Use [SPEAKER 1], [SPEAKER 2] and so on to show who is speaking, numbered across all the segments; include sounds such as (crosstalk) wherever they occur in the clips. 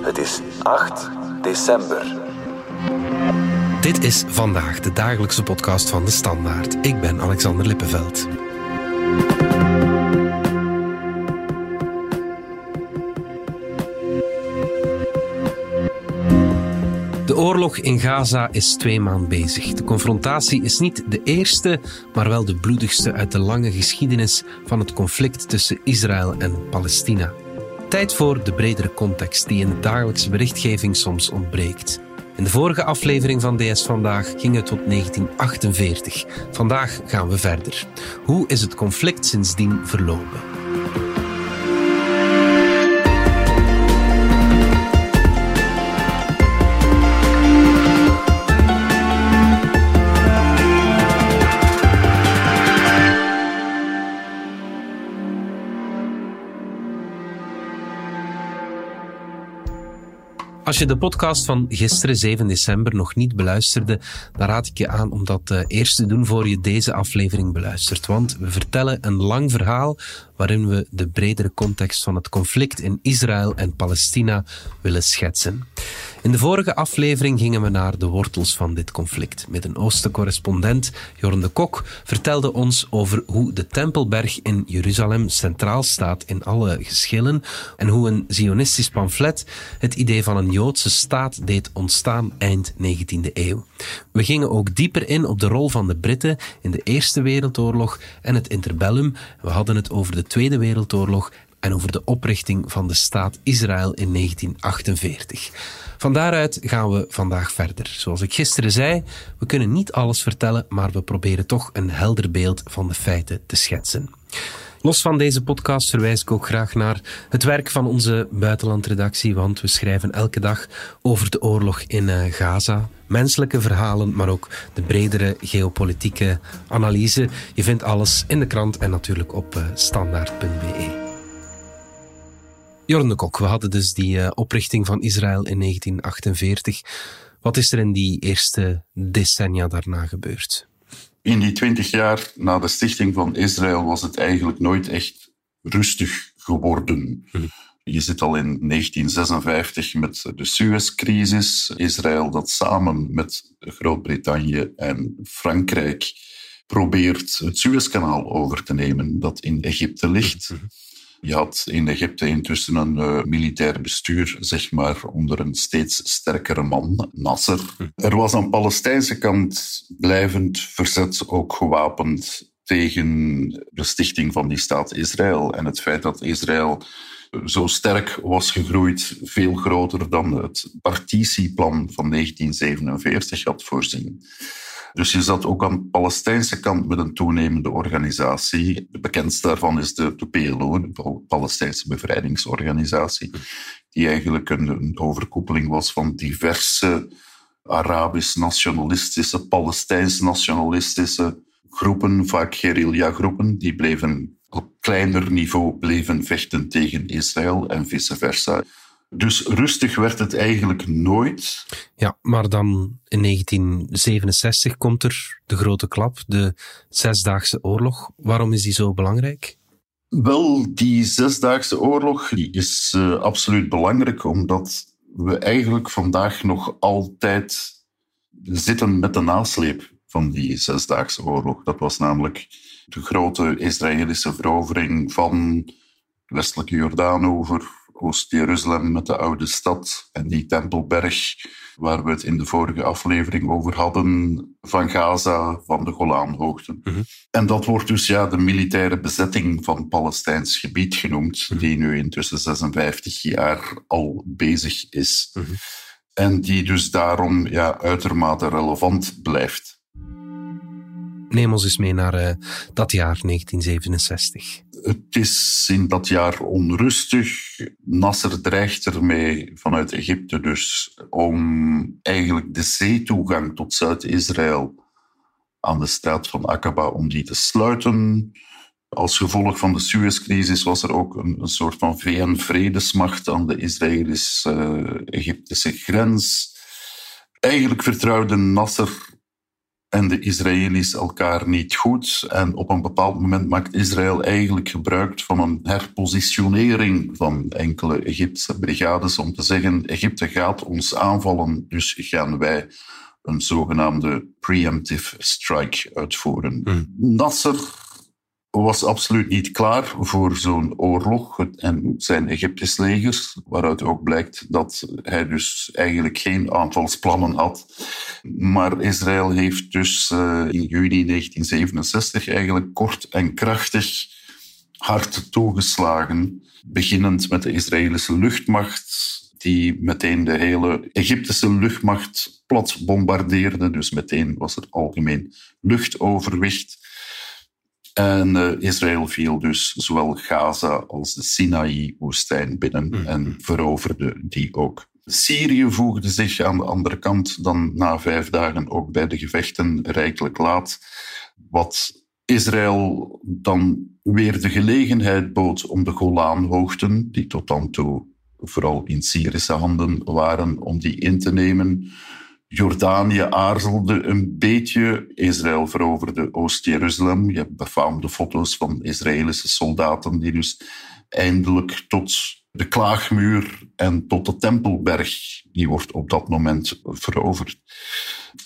[SPEAKER 1] Het is 8 december.
[SPEAKER 2] Dit is vandaag de dagelijkse podcast van de Standaard. Ik ben Alexander Lippenveld. De oorlog in Gaza is twee maanden bezig. De confrontatie is niet de eerste, maar wel de bloedigste uit de lange geschiedenis van het conflict tussen Israël en Palestina. Tijd voor de bredere context die in de dagelijkse berichtgeving soms ontbreekt. In de vorige aflevering van DS Vandaag ging het tot 1948. Vandaag gaan we verder. Hoe is het conflict sindsdien verlopen? Als je de podcast van gisteren, 7 december, nog niet beluisterde, dan raad ik je aan om dat uh, eerst te doen voor je deze aflevering beluistert. Want we vertellen een lang verhaal waarin we de bredere context van het conflict in Israël en Palestina willen schetsen. In de vorige aflevering gingen we naar de wortels van dit conflict. Midden-Oosten-correspondent Jorn de Kok vertelde ons over hoe de Tempelberg in Jeruzalem centraal staat in alle geschillen en hoe een zionistisch pamflet het idee van een Joodse staat deed ontstaan eind 19e eeuw. We gingen ook dieper in op de rol van de Britten in de Eerste Wereldoorlog en het interbellum. We hadden het over de Tweede Wereldoorlog en over de oprichting van de staat Israël in 1948. Van daaruit gaan we vandaag verder. Zoals ik gisteren zei, we kunnen niet alles vertellen, maar we proberen toch een helder beeld van de feiten te schetsen. Los van deze podcast verwijs ik ook graag naar het werk van onze buitenlandredactie, want we schrijven elke dag over de oorlog in uh, Gaza. Menselijke verhalen, maar ook de bredere geopolitieke analyse. Je vindt alles in de krant en natuurlijk op uh, standaard.be. Jorn de Kok, we hadden dus die uh, oprichting van Israël in 1948. Wat is er in die eerste decennia daarna gebeurd?
[SPEAKER 3] In die twintig jaar na de stichting van Israël was het eigenlijk nooit echt rustig geworden. Hm. Je zit al in 1956 met de Suezcrisis. Israël dat samen met Groot-Brittannië en Frankrijk probeert het Suezkanaal over te nemen dat in Egypte ligt. Hm. Je had in Egypte intussen een uh, militair bestuur, zeg maar, onder een steeds sterkere man, Nasser. Er was aan de Palestijnse kant blijvend verzet, ook gewapend tegen de stichting van die staat Israël. En het feit dat Israël zo sterk was gegroeid, veel groter dan het partitieplan van 1947 had voorzien. Dus je zat ook aan de Palestijnse kant met een toenemende organisatie. De bekendste daarvan is de, de PLO, de Palestijnse Bevrijdingsorganisatie, die eigenlijk een, overkoepeling was van diverse Arabisch-nationalistische, Palestijns-nationalistische groepen, vaak guerrilla-groepen, die bleven op kleiner niveau bleven vechten tegen Israël en vice versa. Dus rustig werd het eigenlijk nooit.
[SPEAKER 2] Ja, maar dan in 1967 komt er de grote klap, de Zesdaagse Oorlog. Waarom is die zo belangrijk?
[SPEAKER 3] Wel, die Zesdaagse Oorlog die is uh, absoluut belangrijk, omdat we eigenlijk vandaag nog altijd zitten met de nasleep van die Zesdaagse Oorlog. Dat was namelijk de grote Israëlische verovering van westelijke Jordaan over Oost-Jeruzalem met de oude stad en die Tempelberg, waar we het in de vorige aflevering over hadden, van Gaza, van de Golaanhoogten. Mhm. En dat wordt dus ja, de militaire bezetting van Palestijns gebied genoemd, mhm. die nu intussen 56 jaar al bezig is. Mhm. En die dus daarom ja, uitermate relevant blijft.
[SPEAKER 2] Neem ons eens mee naar uh, dat jaar 1967.
[SPEAKER 3] Het is in dat jaar onrustig. Nasser dreigt ermee vanuit Egypte dus om eigenlijk de zeetoegang tot Zuid-Israël aan de straat van Aqaba om die te sluiten. Als gevolg van de Suezcrisis was er ook een, een soort van VN-vredesmacht aan de Israëlisch-Egyptische grens. Eigenlijk vertrouwde Nasser en de Israëli's elkaar niet goed. En op een bepaald moment maakt Israël eigenlijk gebruik van een herpositionering van enkele Egyptische brigades om te zeggen: Egypte gaat ons aanvallen, dus gaan wij een zogenaamde preemptive strike uitvoeren.
[SPEAKER 2] Mm.
[SPEAKER 3] Nasser was absoluut niet klaar voor zo'n oorlog en zijn Egyptisch legers, waaruit ook blijkt dat hij dus eigenlijk geen aanvalsplannen had. Maar Israël heeft dus uh, in juni 1967 eigenlijk kort en krachtig hard toegeslagen, beginnend met de Israëlische luchtmacht, die meteen de hele Egyptische luchtmacht plat bombardeerde. Dus meteen was er algemeen luchtoverwicht. En uh, Israël viel dus zowel Gaza als de Sinaï-woestijn binnen mm. en veroverde die ook. Syrië voegde zich aan de andere kant dan na vijf dagen ook bij de gevechten rijkelijk laat. Wat Israël dan weer de gelegenheid bood om de Golanhoogten, die tot dan toe vooral in Syrische handen waren, om die in te nemen. Jordanië aarzelde een beetje. Israël veroverde Oost-Jeruzalem. Je hebt befaamde foto's van Israëlische soldaten die dus eindelijk tot de klaagmuur en tot de Tempelberg, die wordt op dat moment veroverd.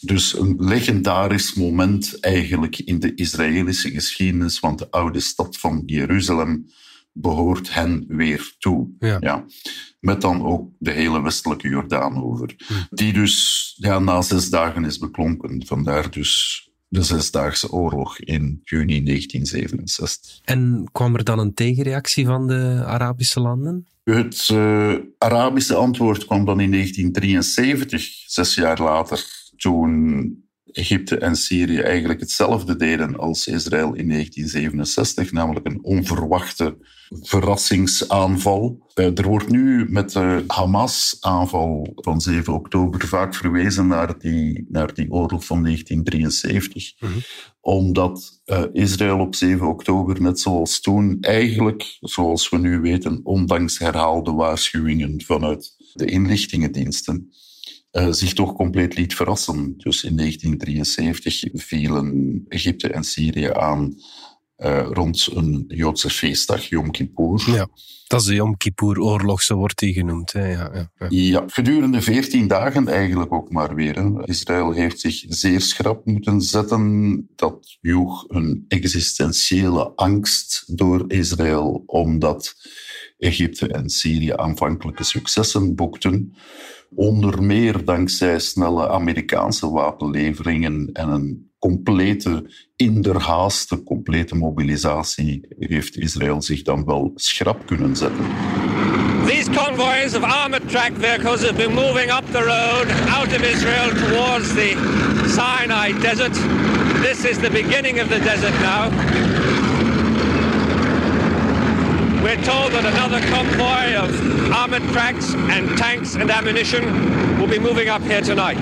[SPEAKER 3] Dus een legendarisch moment eigenlijk in de Israëlische geschiedenis, want de oude stad van Jeruzalem behoort hen weer toe. Ja. Met dan ook de hele westelijke Jordaan over. Hm. Die dus ja, na zes dagen is beklonken. Vandaar dus de Zesdaagse Oorlog in juni 1967.
[SPEAKER 2] En kwam er dan een tegenreactie van de Arabische landen?
[SPEAKER 3] Het uh, Arabische antwoord kwam dan in 1973, zes jaar later, toen Egypte en Syrië eigenlijk hetzelfde deden als Israël in 1967, namelijk een onverwachte verrassingsaanval. Eh, er wordt nu met de Hamas-aanval van 7 oktober vaak verwezen naar die, naar die oorlog van 1973. Mhm. Omdat uh, Israël op 7 oktober, net zoals toen, eigenlijk, zoals we nu weten, ondanks herhaalde waarschuwingen vanuit de inlichtingendiensten, uh, zich toch compleet liet verrassen. Dus in 1973 vielen Egypte en Syrië aan uh, rond een Joodse feestdag, Yom Kippur.
[SPEAKER 2] Ja, dat is de Yom Kippur-oorlog, zo wordt die genoemd. Hè? Ja, ja,
[SPEAKER 3] ja. ja, gedurende veertien dagen eigenlijk ook maar weer. Hè. Israël heeft zich zeer schrap moeten zetten. Dat joeg een existentiële angst door Israël, omdat Egypte en Syrië aanvankelijke successen boekten. Onder meer dankzij snelle Amerikaanse wapenleveringen en een complete, inderhaaste, complete mobilisatie heeft Israël zich dan wel schrap kunnen zetten.
[SPEAKER 4] These convoys of armored track vehicles have been moving up the road out of Israel towards the Sinai desert. This is the beginning of the desert now. We're told that another convoy of armored tracks and tanks and ammunition will be moving up here tonight.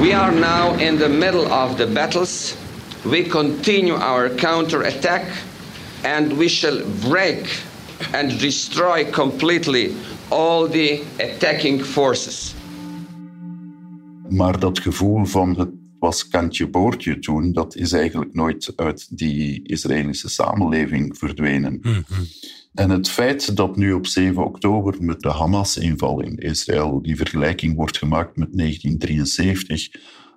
[SPEAKER 5] We are now in the middle of the battles. We continue our counter-attack and we shall break and destroy completely all the attacking forces.
[SPEAKER 3] Maar dat gevoel van het was kantje boordje toen, dat is eigenlijk nooit uit die Israëlische samenleving verdwenen. Mhm. En het feit dat nu op 7 oktober met de Hamas-inval in Israël die vergelijking wordt gemaakt met 1973,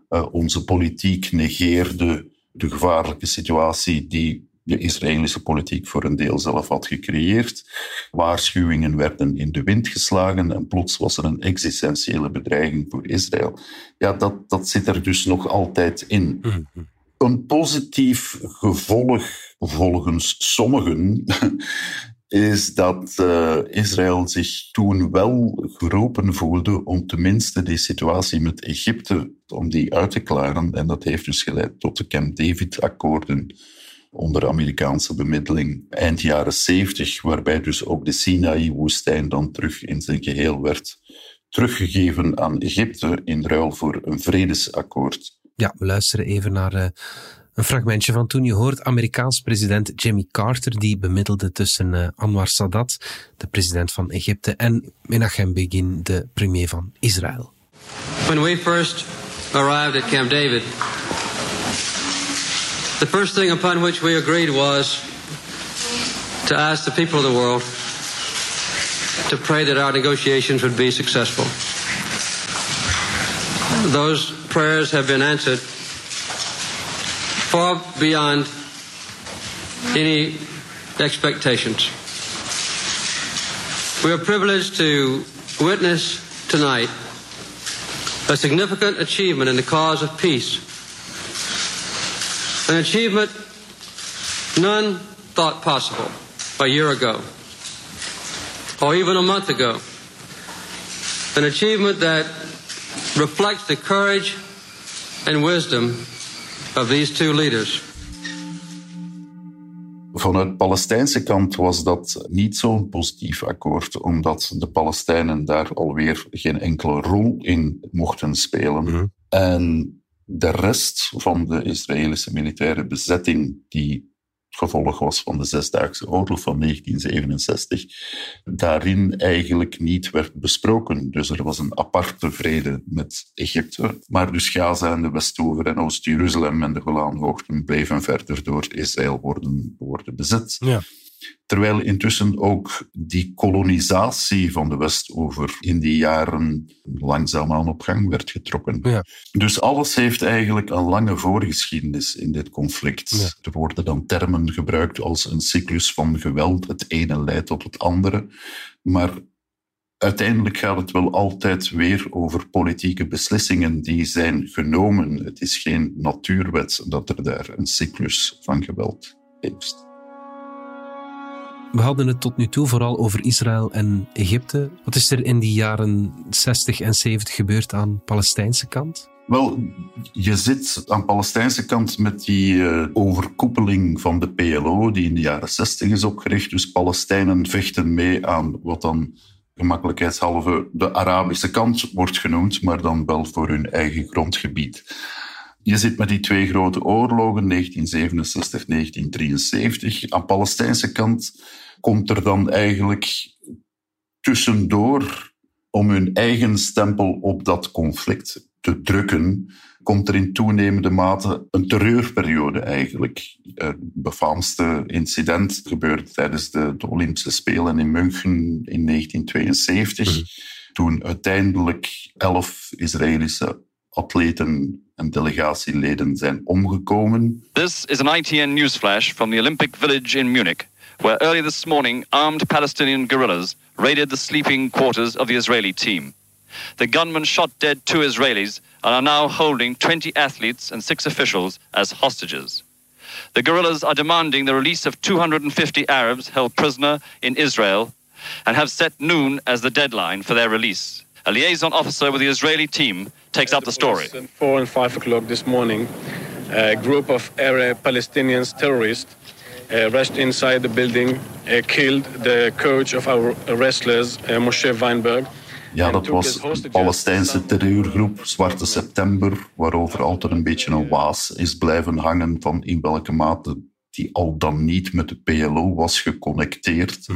[SPEAKER 3] uh, onze politiek negeerde de gevaarlijke situatie die de Israëlische politiek voor een deel zelf had gecreëerd. Waarschuwingen werden in de wind geslagen en plots was er een existentiële bedreiging voor Israël. Ja, dat, dat zit er dus nog altijd in. Mhm. Een positief gevolg, volgens sommigen, (laughs) is dat uh, Israël zich toen wel geroepen voelde om tenminste die situatie met Egypte om die uit te klaren. En dat heeft dus geleid tot de Camp David-akkoorden onder Amerikaanse bemiddeling eind jaren 70, waarbij dus ook de Sinaï-woestijn dan terug in zijn geheel werd teruggegeven aan Egypte in ruil voor een vredesakkoord.
[SPEAKER 2] Ja, we luisteren even naar uh, een fragmentje van toen. Je hoort Amerikaans president Jimmy Carter, die bemiddelde tussen uh, Anwar Sadat, de president van Egypte, en Menachem Begin, de premier van Israël.
[SPEAKER 6] When we first arrived at Camp David, the first thing upon which we agreed was to ask the people of the world to pray that our negotiations would be successful. Those prayers have been answered far beyond any expectations. We are privileged to witness tonight a significant achievement in the cause of peace. An achievement none thought possible a year ago, or even a month ago. An achievement that reflects the courage and wisdom of these two leaders.
[SPEAKER 3] Vanuit Palestijnse kant was dat niet zo'n positief akkoord, omdat de Palestijnen daar alweer geen enkele rol in mochten spelen.
[SPEAKER 2] Mhm.
[SPEAKER 3] En de rest van de Israëlische militaire bezetting, die het gevolg was van de Zesdaagse Oorlog van 1967, daarin eigenlijk niet werd besproken. Dus er was een aparte vrede met Egypte, maar dus Gaza en de Westoever en Oost-Jeruzalem en de Golanhoogten bleven verder door Israël worden, worden bezet.
[SPEAKER 2] Ja.
[SPEAKER 3] Terwijl intussen ook die kolonisatie van de Westover in die jaren langzaamaan op gang werd getrokken.
[SPEAKER 2] Ja.
[SPEAKER 3] Dus alles heeft eigenlijk een lange voorgeschiedenis in dit conflict.
[SPEAKER 2] Ja.
[SPEAKER 3] Er worden dan termen gebruikt als een cyclus van geweld. Het ene leidt tot het andere. Maar uiteindelijk gaat het wel altijd weer over politieke beslissingen die zijn genomen. Het is geen natuurwet dat er daar een cyclus van geweld heeft.
[SPEAKER 2] We hadden het tot nu toe vooral over Israël en Egypte. Wat is er in die jaren 60 en 70 gebeurd aan Palestijnse kant?
[SPEAKER 3] Wel, je zit aan de Palestijnse kant met die eh, overkoepeling van de PLO, die in de jaren 60 is opgericht. Dus Palestijnen vechten mee aan wat dan gemakkelijkheidshalve de Arabische kant wordt genoemd, maar dan wel voor hun eigen grondgebied. Je zit met die twee grote oorlogen, 1967, 1973. Aan de Palestijnse kant komt er dan eigenlijk tussendoor om hun eigen stempel op dat conflict te drukken, komt er in toenemende mate een terreurperiode eigenlijk. Het befaamste incident gebeurde tijdens de, de Olympische Spelen in München in 1972, toen uiteindelijk elf Israëlische atleten en delegatieleden zijn omgekomen.
[SPEAKER 7] This is an ITN newsflash from the Olympic Village in Munich, where early this morning armed Palestinian guerrillas raided the sleeping quarters of the Israeli team. The gunmen shot dead two Israelis and are now holding 20 athletes and six officials as hostages. The guerrillas are demanding the release of 250 Arabs held prisoner in Israel and have set noon as the deadline for their release. A liaison officer with the Israeli team takes up the story.
[SPEAKER 8] At four and five o'clock this morning, a group of Arab Palestinians terrorists rushed inside the building, uh, killed the coach of our wrestlers, uh, Moshe Weinberg.
[SPEAKER 3] Ja, dat was
[SPEAKER 8] hostages.
[SPEAKER 3] Palestijnse terreurgroep, Zwarte September, waarover altijd een beetje een waas is blijven hangen van in welke mate die al dan niet met de PLO was geconnecteerd.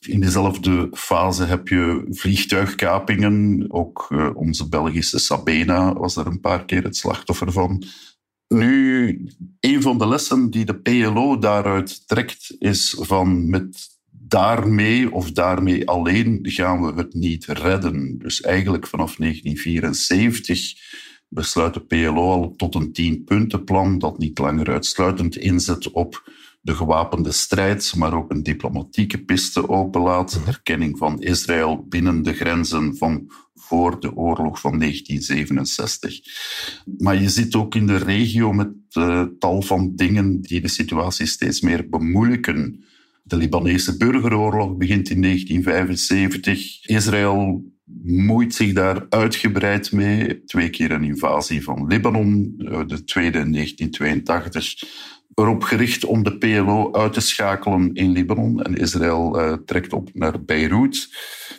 [SPEAKER 3] In dezelfde fase heb je vliegtuigkapingen. Ook eh, onze Belgische Sabena was er een paar keer het slachtoffer van. Nu, een van de lessen die de PLO daaruit trekt, is van met daarmee of daarmee alleen gaan we het niet redden. Dus eigenlijk vanaf 1974 besluit de PLO al tot een tienpuntenplan dat niet langer uitsluitend inzet op de gewapende strijd, maar ook een diplomatieke piste openlaat. Erkenning van Israël binnen de grenzen van voor de oorlog van 1967. Maar je zit ook in de regio met uh, tal van dingen die de situatie steeds meer bemoeilijken. De Libanese burgeroorlog begint in 1975. Israël moeit zich daar uitgebreid mee. Twee keer een invasie van Libanon, de tweede in 1982 erop gericht om de PLO uit te schakelen in Libanon. En Israël uh, trekt op naar Beirut.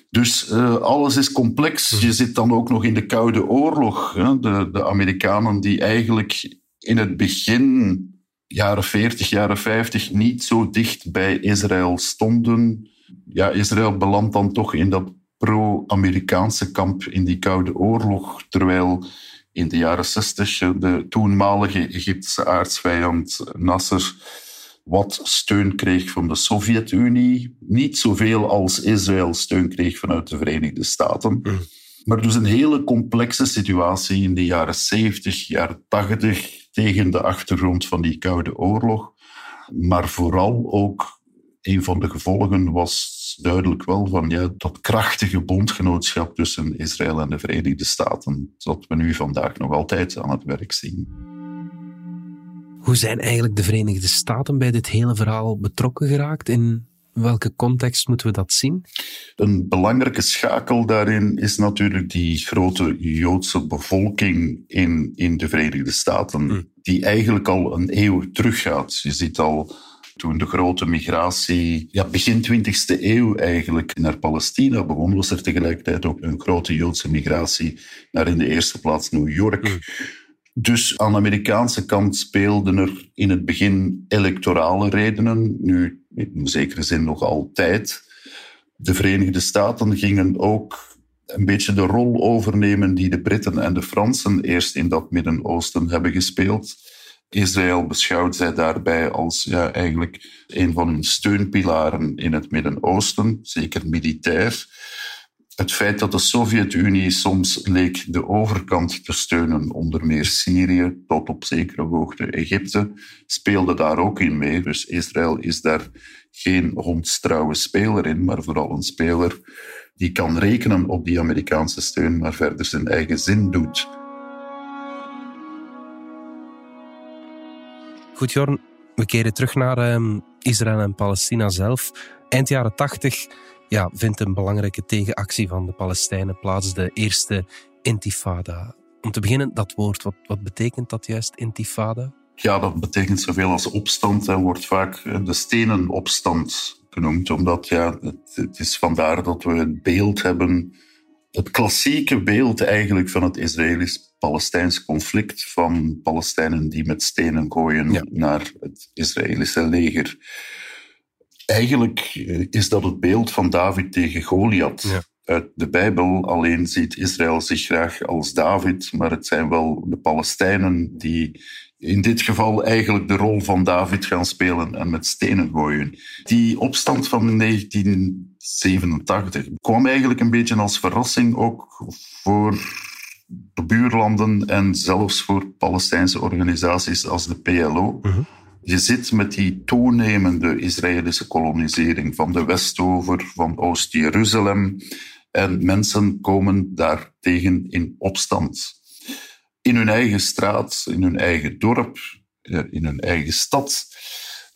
[SPEAKER 3] Dus uh, alles is complex. Je zit dan ook nog in de Koude Oorlog. Hè? De, de Amerikanen die eigenlijk in het begin, jaren 40, jaren 50, niet zo dicht bij Israël stonden. Ja, Israël belandt dan toch in dat pro-Amerikaanse kamp in die Koude Oorlog, terwijl in de jaren zestig de toenmalige Egyptische aardsvijand Nasser wat steun kreeg van de Sovjet-Unie. Niet zoveel als Israël steun kreeg vanuit de Verenigde Staten. Mm. Maar dus een hele complexe situatie in de jaren 70, jaren 80, tegen de achtergrond van die Koude Oorlog. Maar vooral ook een van de gevolgen was duidelijk wel van ja, dat krachtige bondgenootschap tussen Israël en de Verenigde Staten, dat we nu vandaag nog altijd aan het werk zien.
[SPEAKER 2] Hoe zijn eigenlijk de Verenigde Staten bij dit hele verhaal betrokken geraakt? In welke context moeten we dat zien?
[SPEAKER 3] Een belangrijke schakel daarin is natuurlijk die grote Joodse bevolking in, in de Verenigde Staten, hm. die eigenlijk al een eeuw teruggaat. Je ziet al toen de grote migratie, ja, begin 20e eeuw eigenlijk, naar Palestina begon, was er tegelijkertijd ook een grote Joodse migratie naar in de eerste plaats New York. Hm. Dus aan de Amerikaanse kant speelden er in het begin electorale redenen, nu in zekere zin nog altijd. De Verenigde Staten gingen ook een beetje de rol overnemen die de Britten en de Fransen eerst in dat Midden-Oosten hebben gespeeld. Israël beschouwt zij daarbij als ja, eigenlijk een van hun steunpilaren in het Midden-Oosten, zeker militair. Het feit dat de Sovjet-Unie soms leek de overkant te steunen, onder meer Syrië tot op zekere hoogte Egypte, speelde daar ook in mee. Dus Israël is daar geen hondstrouwe speler in, maar vooral een speler die kan rekenen op die Amerikaanse steun, maar verder zijn eigen zin doet.
[SPEAKER 2] Goed, Jorn, we keren terug naar ehm, Israël en Palestina zelf. Eind jaren tachtig ja, vindt een belangrijke tegenactie van de Palestijnen plaats, de eerste intifada. Om te beginnen, dat woord, wat, wat betekent dat juist, intifada?
[SPEAKER 3] Ja, dat betekent zoveel als opstand en wordt vaak eh, de stenen opstand genoemd, omdat ja, het, is vandaar dat we het beeld hebben, het klassieke beeld eigenlijk van het Israëlisch-Palestijns conflict van Palestijnen die met stenen gooien naar het Israëlische leger. Eigenlijk eh, is dat het beeld van David tegen Goliath. Uit de Bijbel alleen ziet Israël zich graag als David, maar het zijn wel de Palestijnen die in dit geval eigenlijk de rol van David gaan spelen en met stenen gooien. Die opstand van 1987 kwam eigenlijk een beetje als verrassing ook voor buurlanden en zelfs voor Palestijnse organisaties als de PLO. Mhm. Je zit met die toenemende Israëlische kolonisering van de Westover, van Oost-Jeruzalem. En mensen komen daartegen in opstand. In hun eigen straat, in hun eigen dorp, in hun eigen stad.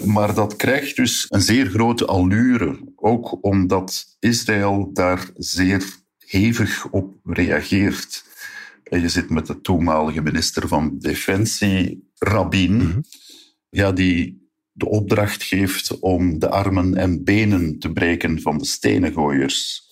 [SPEAKER 3] Maar dat krijgt dus een zeer grote allure, ook omdat Israël daar zeer hevig op reageert. En je zit met de toenmalige minister van Defensie, Rabin. Mhm ja, die de opdracht geeft om de armen en benen te breken van de stenengooiers.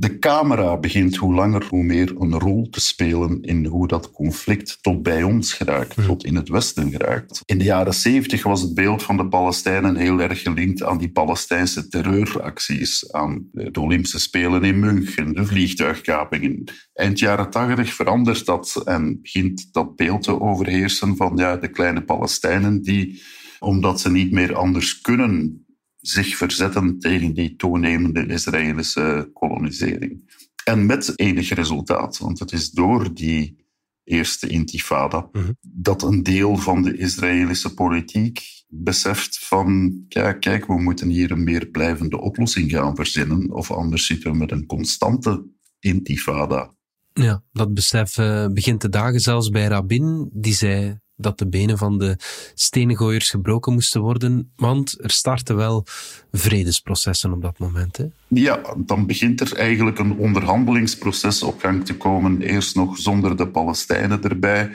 [SPEAKER 3] De camera begint hoe langer hoe meer een rol te spelen in hoe dat conflict tot bij ons geraakt, tot in het Westen geraakt. In de jaren zeventig was het beeld van de Palestijnen heel erg gelinkt aan die Palestijnse terreuracties, aan de Olympische Spelen in München, de vliegtuigkapingen. Eind jaren tachtig verandert dat en begint dat beeld te overheersen van ja, de kleine Palestijnen die, omdat ze niet meer anders kunnen, zich verzetten tegen die toenemende Israëlische kolonisering. En met enig resultaat, want het is door die eerste intifada mhm. dat een deel van de Israëlische politiek beseft van ja, kijk, we moeten hier een meer blijvende oplossing gaan verzinnen of anders zitten we met een constante intifada.
[SPEAKER 2] Ja, dat besef uh, begint te dagen zelfs bij Rabin, die zei dat de benen van de stenengooiers gebroken moesten worden, want er starten wel vredesprocessen op dat moment. Hè?
[SPEAKER 3] Ja, dan begint er eigenlijk een onderhandelingsproces op gang te komen, eerst nog zonder de Palestijnen erbij.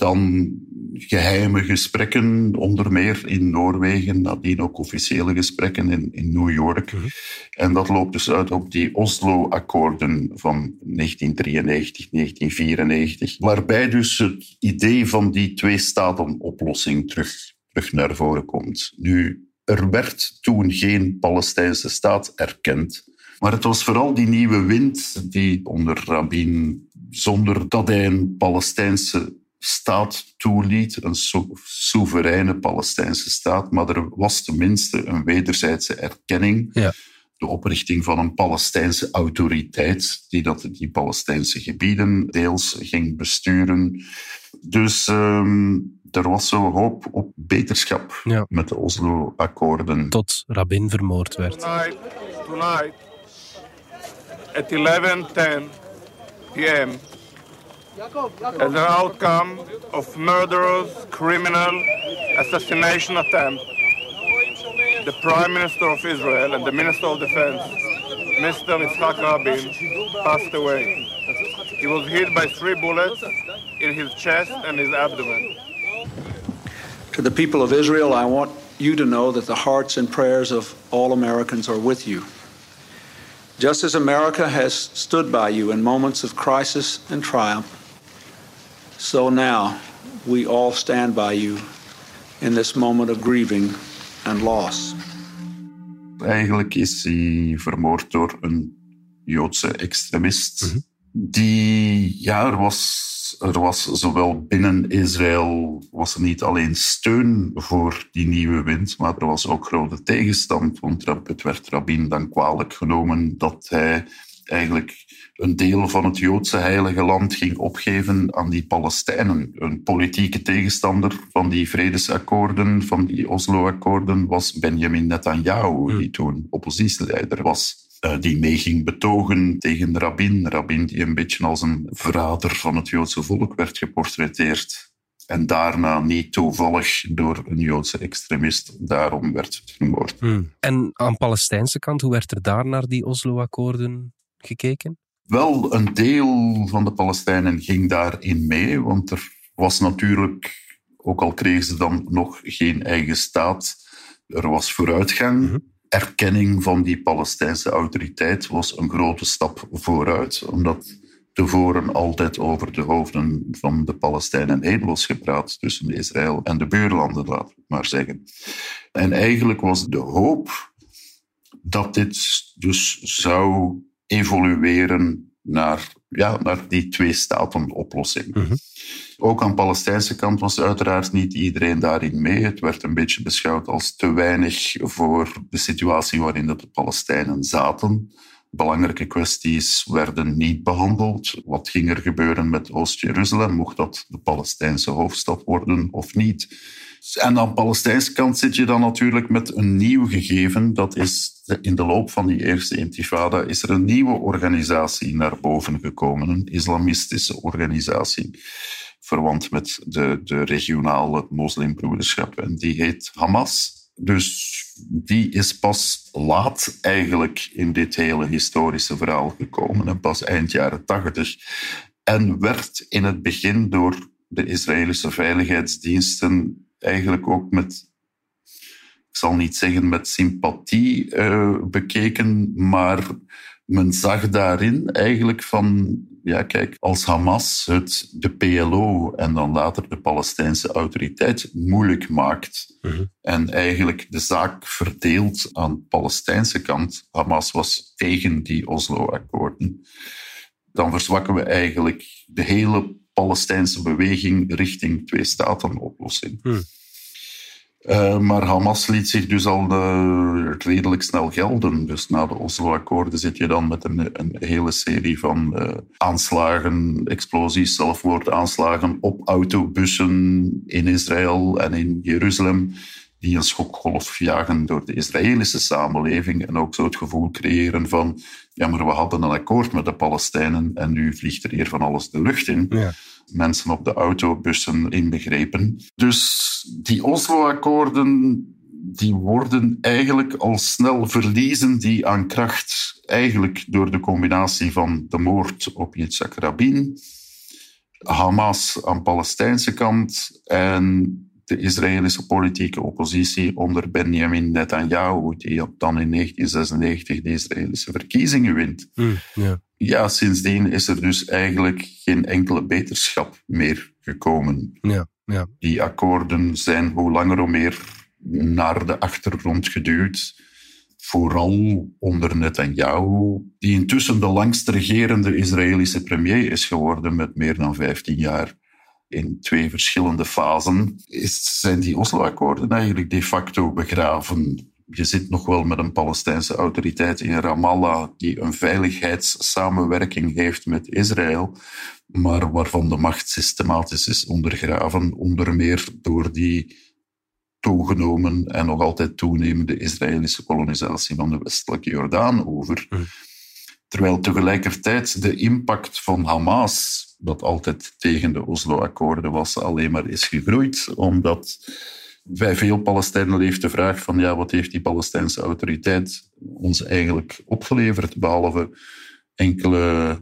[SPEAKER 3] Dan geheime gesprekken, onder meer in Noorwegen, nadien ook officiële gesprekken in, in New York. Mhm. En dat loopt dus uit op die Oslo-akkoorden van 1993, 1994, waarbij dus het idee van die twee-staten-oplossing terug, terug naar voren komt. Nu, er werd toen geen Palestijnse staat erkend. Maar het was vooral die nieuwe wind die onder Rabin zonder dat hij een Palestijnse staat toeliet, een soevereine Palestijnse staat, maar er was tenminste een wederzijdse erkenning.
[SPEAKER 2] Ja.
[SPEAKER 3] De oprichting van een Palestijnse autoriteit, die dat die Palestijnse gebieden deels ging besturen. Dus ehm, er was zo hoop op beterschap
[SPEAKER 2] Ja.
[SPEAKER 3] met de Oslo-akkoorden.
[SPEAKER 2] Tot Rabin vermoord werd.
[SPEAKER 8] Tonight, tonight, at 11:10 p.m., as an outcome of murderous criminal assassination attempt, the Prime Minister of Israel and the Minister of Defense, Mr. Yitzhak Rabin, passed away. He was hit by three bullets in his chest and his abdomen.
[SPEAKER 9] To the people of Israel, I want you to know that the hearts and prayers of all Americans are with you. Just as America has stood by you in moments of crisis and triumph, so now we all stand by you in this moment of grieving and loss.
[SPEAKER 3] Eigenlijk is hij vermoord door een Joodse extremist. Die, ja, er was, er was zowel binnen Israël was er niet alleen steun voor die nieuwe wind, maar er was ook grote tegenstand. Want het werd Rabin dan kwalijk genomen dat hij eigenlijk een deel van het Joodse heilige land ging opgeven aan die Palestijnen. Een politieke tegenstander van die vredesakkoorden, van die Oslo-akkoorden, was Benjamin Netanyahu, die toen oppositieleider was. eh, die mee ging betogen tegen Rabin. Rabin die een beetje als een verrader van het Joodse volk werd geportretteerd. En daarna niet toevallig door een Joodse extremist. Daarom werd het vermoord.
[SPEAKER 2] Hmm. En aan Palestijnse kant, hoe werd er daar naar die Oslo-akkoorden gekeken?
[SPEAKER 3] Wel, een deel van de Palestijnen ging daarin mee, want er was natuurlijk, ook al kregen ze dan nog geen eigen staat, er was vooruitgang. Erkenning van die Palestijnse autoriteit was een grote stap vooruit, omdat tevoren altijd over de hoofden van de Palestijnen heen was gepraat tussen Israël en de buurlanden, we het maar zeggen. En eigenlijk was de hoop dat dit dus zou evolueren naar, ja, naar die twee-staten-oplossing. Ook aan de Palestijnse kant was uiteraard niet iedereen daarin mee. Het werd een beetje beschouwd als te weinig voor de situatie waarin de Palestijnen zaten. Belangrijke kwesties werden niet behandeld. Wat ging er gebeuren met Oost-Jeruzalem? Mocht dat de Palestijnse hoofdstad worden of niet? En aan de Palestijnse kant zit je dan natuurlijk met een nieuw gegeven. Dat is in de loop van die eerste intifada is er een nieuwe organisatie naar boven gekomen. Een islamistische organisatie. Verwant met de, de regionale moslimbroederschap. En die heet Hamas. Dus die is pas laat eigenlijk in dit hele historische verhaal gekomen. En pas eind jaren tachtig. En werd in het begin door de Israëlische veiligheidsdiensten eigenlijk ook met, ik zal niet zeggen met sympathie uh, bekeken, maar men zag daarin eigenlijk van, ja kijk, als Hamas het de PLO en dan later de Palestijnse autoriteit moeilijk maakt
[SPEAKER 2] mm-hmm.
[SPEAKER 3] en eigenlijk de zaak verdeelt aan de Palestijnse kant, Hamas was tegen die Oslo-akkoorden, dan verzwakken we eigenlijk de hele Palestijnse beweging richting twee-staten-oplossing.
[SPEAKER 2] Hmm.
[SPEAKER 3] Uh, maar Hamas liet zich dus al uh, redelijk snel gelden. Dus na de Oslo-akkoorden zit je dan met een, een hele serie van uh, aanslagen, explosies, zelfmoordaanslagen op autobussen in Israël en in Jeruzalem, die een schokgolf jagen door de Israëlische samenleving en ook zo het gevoel creëren van ja, maar we hadden een akkoord met de Palestijnen en nu vliegt er hier van alles de lucht in.
[SPEAKER 2] Ja.
[SPEAKER 3] Mensen op de autobussen inbegrepen. Dus die Oslo-akkoorden die worden eigenlijk al snel verliezen die aan kracht. Eigenlijk door de combinatie van de moord op Yitzhak Rabin, Hamas aan de Palestijnse kant en de Israëlische politieke oppositie onder Benjamin Netanyahu, die dan in 1996 de Israëlische verkiezingen wint.
[SPEAKER 2] Mm, ja.
[SPEAKER 3] ja, sindsdien is er dus eigenlijk geen enkele beterschap meer gekomen. Die akkoorden zijn hoe langer hoe meer naar de achtergrond geduwd. vooral onder Netanyahu, die intussen de langst regerende Israëlische premier is geworden met meer dan 15 jaar in twee verschillende fasen, is, zijn die Oslo-akkoorden eigenlijk de facto begraven. Je zit nog wel met een Palestijnse autoriteit in Ramallah die een veiligheidssamenwerking heeft met Israël, maar waarvan de macht systematisch is ondergraven, onder meer door die toegenomen en nog altijd toenemende Israëlische kolonisatie van de westelijke Jordaan over. Hm. Terwijl tegelijkertijd de impact van Hamas, dat altijd tegen de Oslo-akkoorden was, alleen maar is gegroeid, omdat bij veel Palestijnen leeft de vraag van ja, wat heeft die Palestijnse autoriteit ons eigenlijk opgeleverd, behalve enkele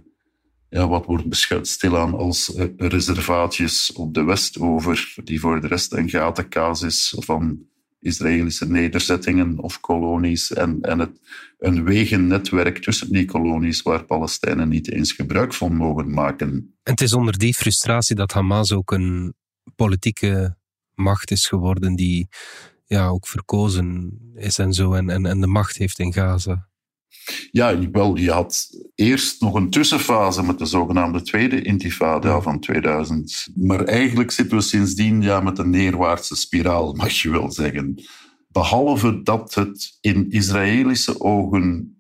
[SPEAKER 3] ja, wat wordt beschouwd stilaan als eh, reservaatjes op de Westover, die voor de rest een gatenkaas is van Israëlische nederzettingen of kolonies en, en het, een wegennetwerk tussen die kolonies waar Palestijnen niet eens gebruik van mogen maken. En
[SPEAKER 2] het is onder die frustratie dat Hamas ook een politieke macht is geworden die ja, ook verkozen is en zo en, en, en de macht heeft in Gaza.
[SPEAKER 3] Ja, wel, je had eerst nog een tussenfase met de zogenaamde tweede intifada van 2000. Maar eigenlijk zitten we sindsdien ja, met een neerwaartse spiraal, (laughs) mag je wel zeggen. Behalve dat het in Israëlische ogen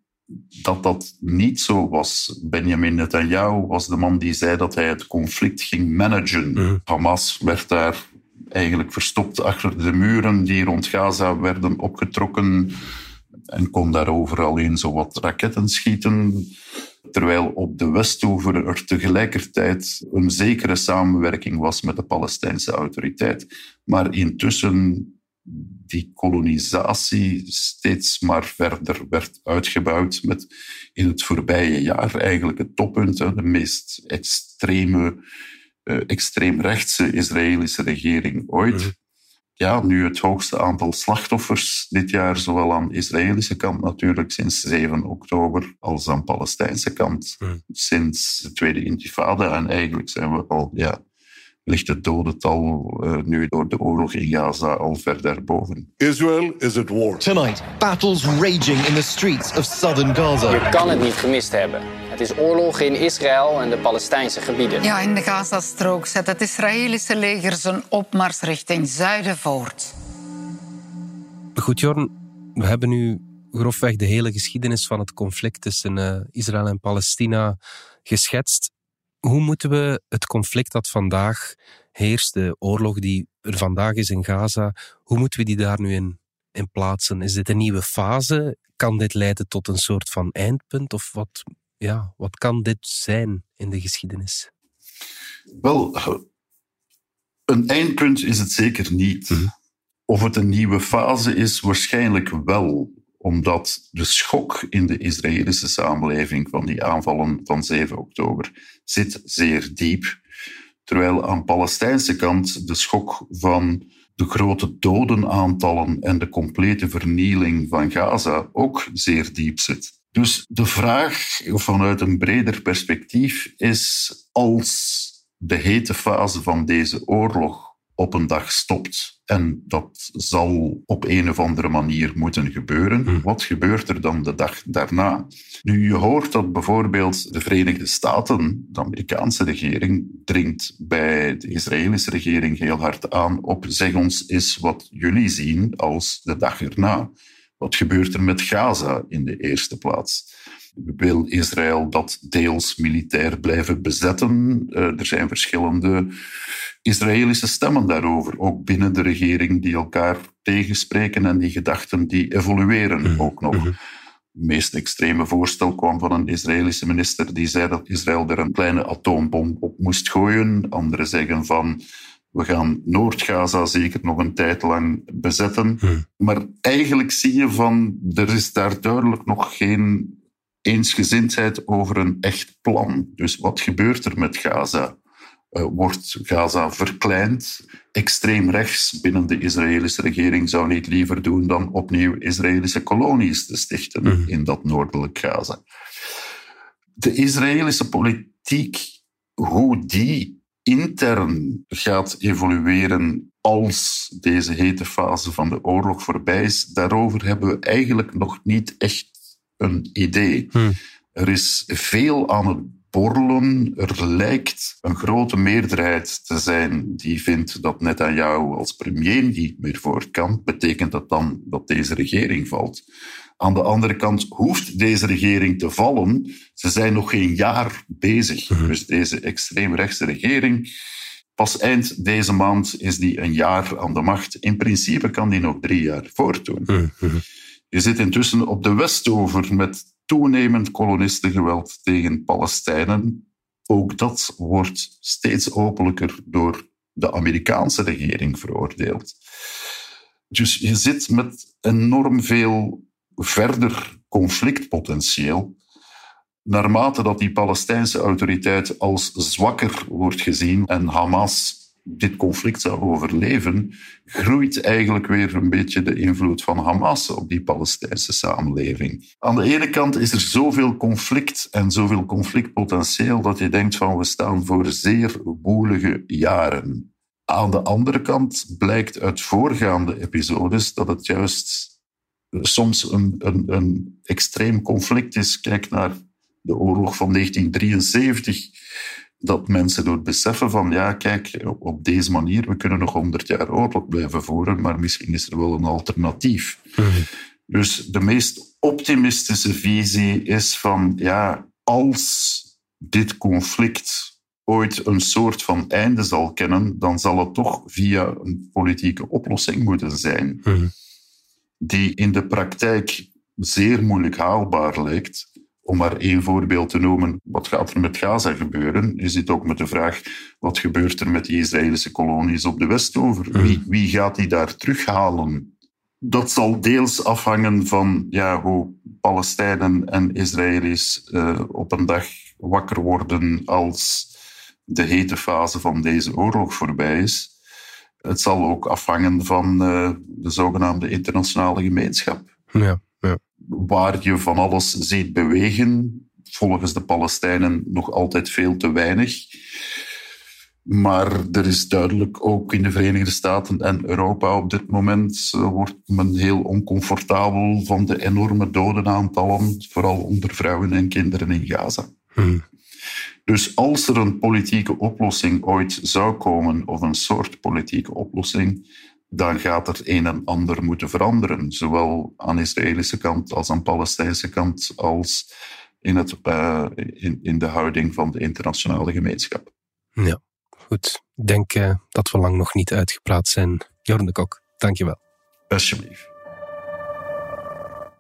[SPEAKER 3] dat dat niet zo was. Benjamin Netanyahu was de man die zei dat hij het conflict ging managen. Mhm. Hamas werd daar eigenlijk verstopt achter de muren die rond Gaza werden opgetrokken en kon daarover alleen zo wat raketten schieten. Terwijl op de Westover er tegelijkertijd een zekere samenwerking was met de Palestijnse autoriteit. Maar intussen die kolonisatie steeds maar verder werd uitgebouwd met in het voorbije jaar eigenlijk het toppunt, de meest extreme, uh, extreemrechtse Israëlische regering ooit. Ja, nu het hoogste aantal slachtoffers dit jaar, zowel aan de Israëlische kant natuurlijk sinds 7 oktober, als aan de Palestijnse kant hmm. sinds de Tweede Intifada. En eigenlijk zijn we al ja, ligt het dodental uh, nu door de oorlog in Gaza al ver daarboven.
[SPEAKER 10] Israel is at war.
[SPEAKER 11] Tonight, battles raging in the streets of southern Gaza.
[SPEAKER 12] Je kan het niet gemist hebben. Het is oorlog in Israël en de Palestijnse gebieden.
[SPEAKER 13] Ja, in de Gazastrook zet het Israëlische leger zijn opmars richting zuiden voort.
[SPEAKER 2] Goed, Jorn, we hebben nu grofweg de hele geschiedenis van het conflict tussen uh, Israël en Palestina geschetst hoe moeten we het conflict dat vandaag heerst, de oorlog die er vandaag is in Gaza, hoe moeten we die daar nu in, in plaatsen? Is dit een nieuwe fase? Kan dit leiden tot een soort van eindpunt? Of wat, ja, wat kan dit zijn in de geschiedenis?
[SPEAKER 3] Wel, een eindpunt is het zeker niet. Mhm. Of het een nieuwe fase is, waarschijnlijk wel omdat de schok in de Israëlische samenleving van die aanvallen van 7 oktober zit zeer diep. Terwijl aan de Palestijnse kant de schok van de grote dodenaantallen en de complete vernieling van Gaza ook zeer diep zit. Dus de vraag vanuit een breder perspectief is als de hete fase van deze oorlog op een dag stopt. En dat zal op een of andere manier moeten gebeuren. Hm. Wat gebeurt er dan de dag daarna? Nu, je hoort dat bijvoorbeeld de Verenigde Staten, de Amerikaanse regering, dringt bij de Israëlische regering heel hard aan op zeg ons eens wat jullie zien als de dag erna. Wat gebeurt er met Gaza in de eerste plaats? Wil Israël dat deels militair blijven bezetten? Uh, er zijn verschillende Israëlische stemmen daarover, ook binnen de regering, die elkaar tegenspreken en die gedachten die evolueren mhm. ook nog. Mhm. Het meest extreme voorstel kwam van een Israëlische minister die zei dat Israël er een kleine atoombom op moest gooien. Anderen zeggen van we gaan Noord-Gaza zeker nog een tijd lang bezetten. Mhm. Maar eigenlijk zie je van er is daar duidelijk nog geen eensgezindheid over een echt plan. Dus wat gebeurt er met Gaza? uh, wordt Gaza verkleind. Extreem rechts binnen de Israëlische regering zou niet liever doen dan opnieuw Israëlische kolonies te stichten mhm. in dat noordelijk Gaza. De Israëlische politiek, hoe die intern gaat evolueren als deze hete fase van de oorlog voorbij is, daarover hebben we eigenlijk nog niet echt een idee. Er is veel aan het borrelen. Er lijkt een grote meerderheid te zijn die vindt dat net aan jou als premier niet meer voor kan. Betekent dat dan dat deze regering valt? Aan de andere kant hoeft deze regering te vallen. Ze zijn nog geen jaar bezig. Dus deze extreemrechtse regering, pas eind deze maand is die een jaar aan de macht. In principe kan die nog drie jaar voortdoen. Je zit intussen op de Westover met toenemend kolonistengeweld tegen Palestijnen. Ook dat wordt steeds openlijker door de Amerikaanse regering veroordeeld. Dus je zit met enorm veel verder conflictpotentieel. Naarmate dat die Palestijnse autoriteit als zwakker wordt gezien en Hamas dit conflict zou overleven, groeit eigenlijk weer een beetje de invloed van Hamas op die Palestijnse samenleving. Aan de ene kant is er zoveel conflict en zoveel conflictpotentieel dat je denkt van we staan voor zeer woelige jaren. Aan de andere kant blijkt uit voorgaande episodes dat het juist soms een, een, een extreem conflict is. Kijk naar de oorlog van 1973 dat mensen door het beseffen van, ja, kijk, op deze manier, we kunnen nog honderd jaar oorlog blijven voeren, maar misschien is er wel een alternatief. Dus de meest optimistische visie is van, ja, als dit conflict ooit een soort van einde zal kennen, dan zal het toch via een politieke oplossing moeten zijn, die in de praktijk zeer moeilijk haalbaar lijkt. Om maar één voorbeeld te noemen, wat gaat er met Gaza gebeuren? Je zit ook met de vraag, wat gebeurt er met die Israëlische kolonies op de Westover? Wie, wie gaat die daar terughalen? Dat zal deels afhangen van ja, hoe Palestijnen en Israëli's uh, op een dag wakker worden als de hete fase van deze oorlog voorbij is. Het zal ook afhangen van uh, de zogenaamde internationale gemeenschap.
[SPEAKER 2] Ja, ja
[SPEAKER 3] waar je van alles ziet bewegen. Volgens de Palestijnen nog altijd veel te weinig. Maar er is duidelijk ook in de Verenigde Staten en Europa op dit moment wordt men heel oncomfortabel van de enorme dodenaantallen, vooral onder vrouwen en kinderen in Gaza.
[SPEAKER 2] Hmm.
[SPEAKER 3] Dus als er een politieke oplossing ooit zou komen, of een soort politieke oplossing, dan gaat er een en ander moeten veranderen. Zowel aan de Israëlische kant als aan de Palestijnse kant, als in, het, uh, in, in de houding van de internationale gemeenschap.
[SPEAKER 2] Ja, goed. Ik denk uh, dat we lang nog niet uitgepraat zijn. Jorn de Kok, dankjewel.
[SPEAKER 3] Alsjeblieft.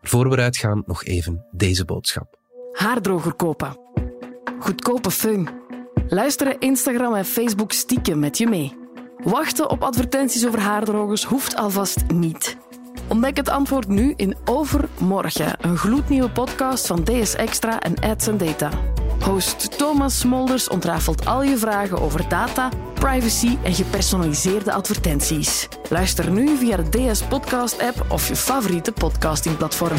[SPEAKER 2] Voor we uitgaan, nog even deze boodschap.
[SPEAKER 10] Haardroger kopen. Goedkope föhn. Luisteren Instagram en Facebook stiekem met je mee. Wachten op advertenties over haardrogers hoeft alvast niet. Ontdek het antwoord nu in Overmorgen, een gloednieuwe podcast van DS Extra en Ads Data. Host Thomas Smolders ontrafelt al je vragen over data, privacy en gepersonaliseerde advertenties. Luister nu via de DS Podcast app of je favoriete podcastingplatform.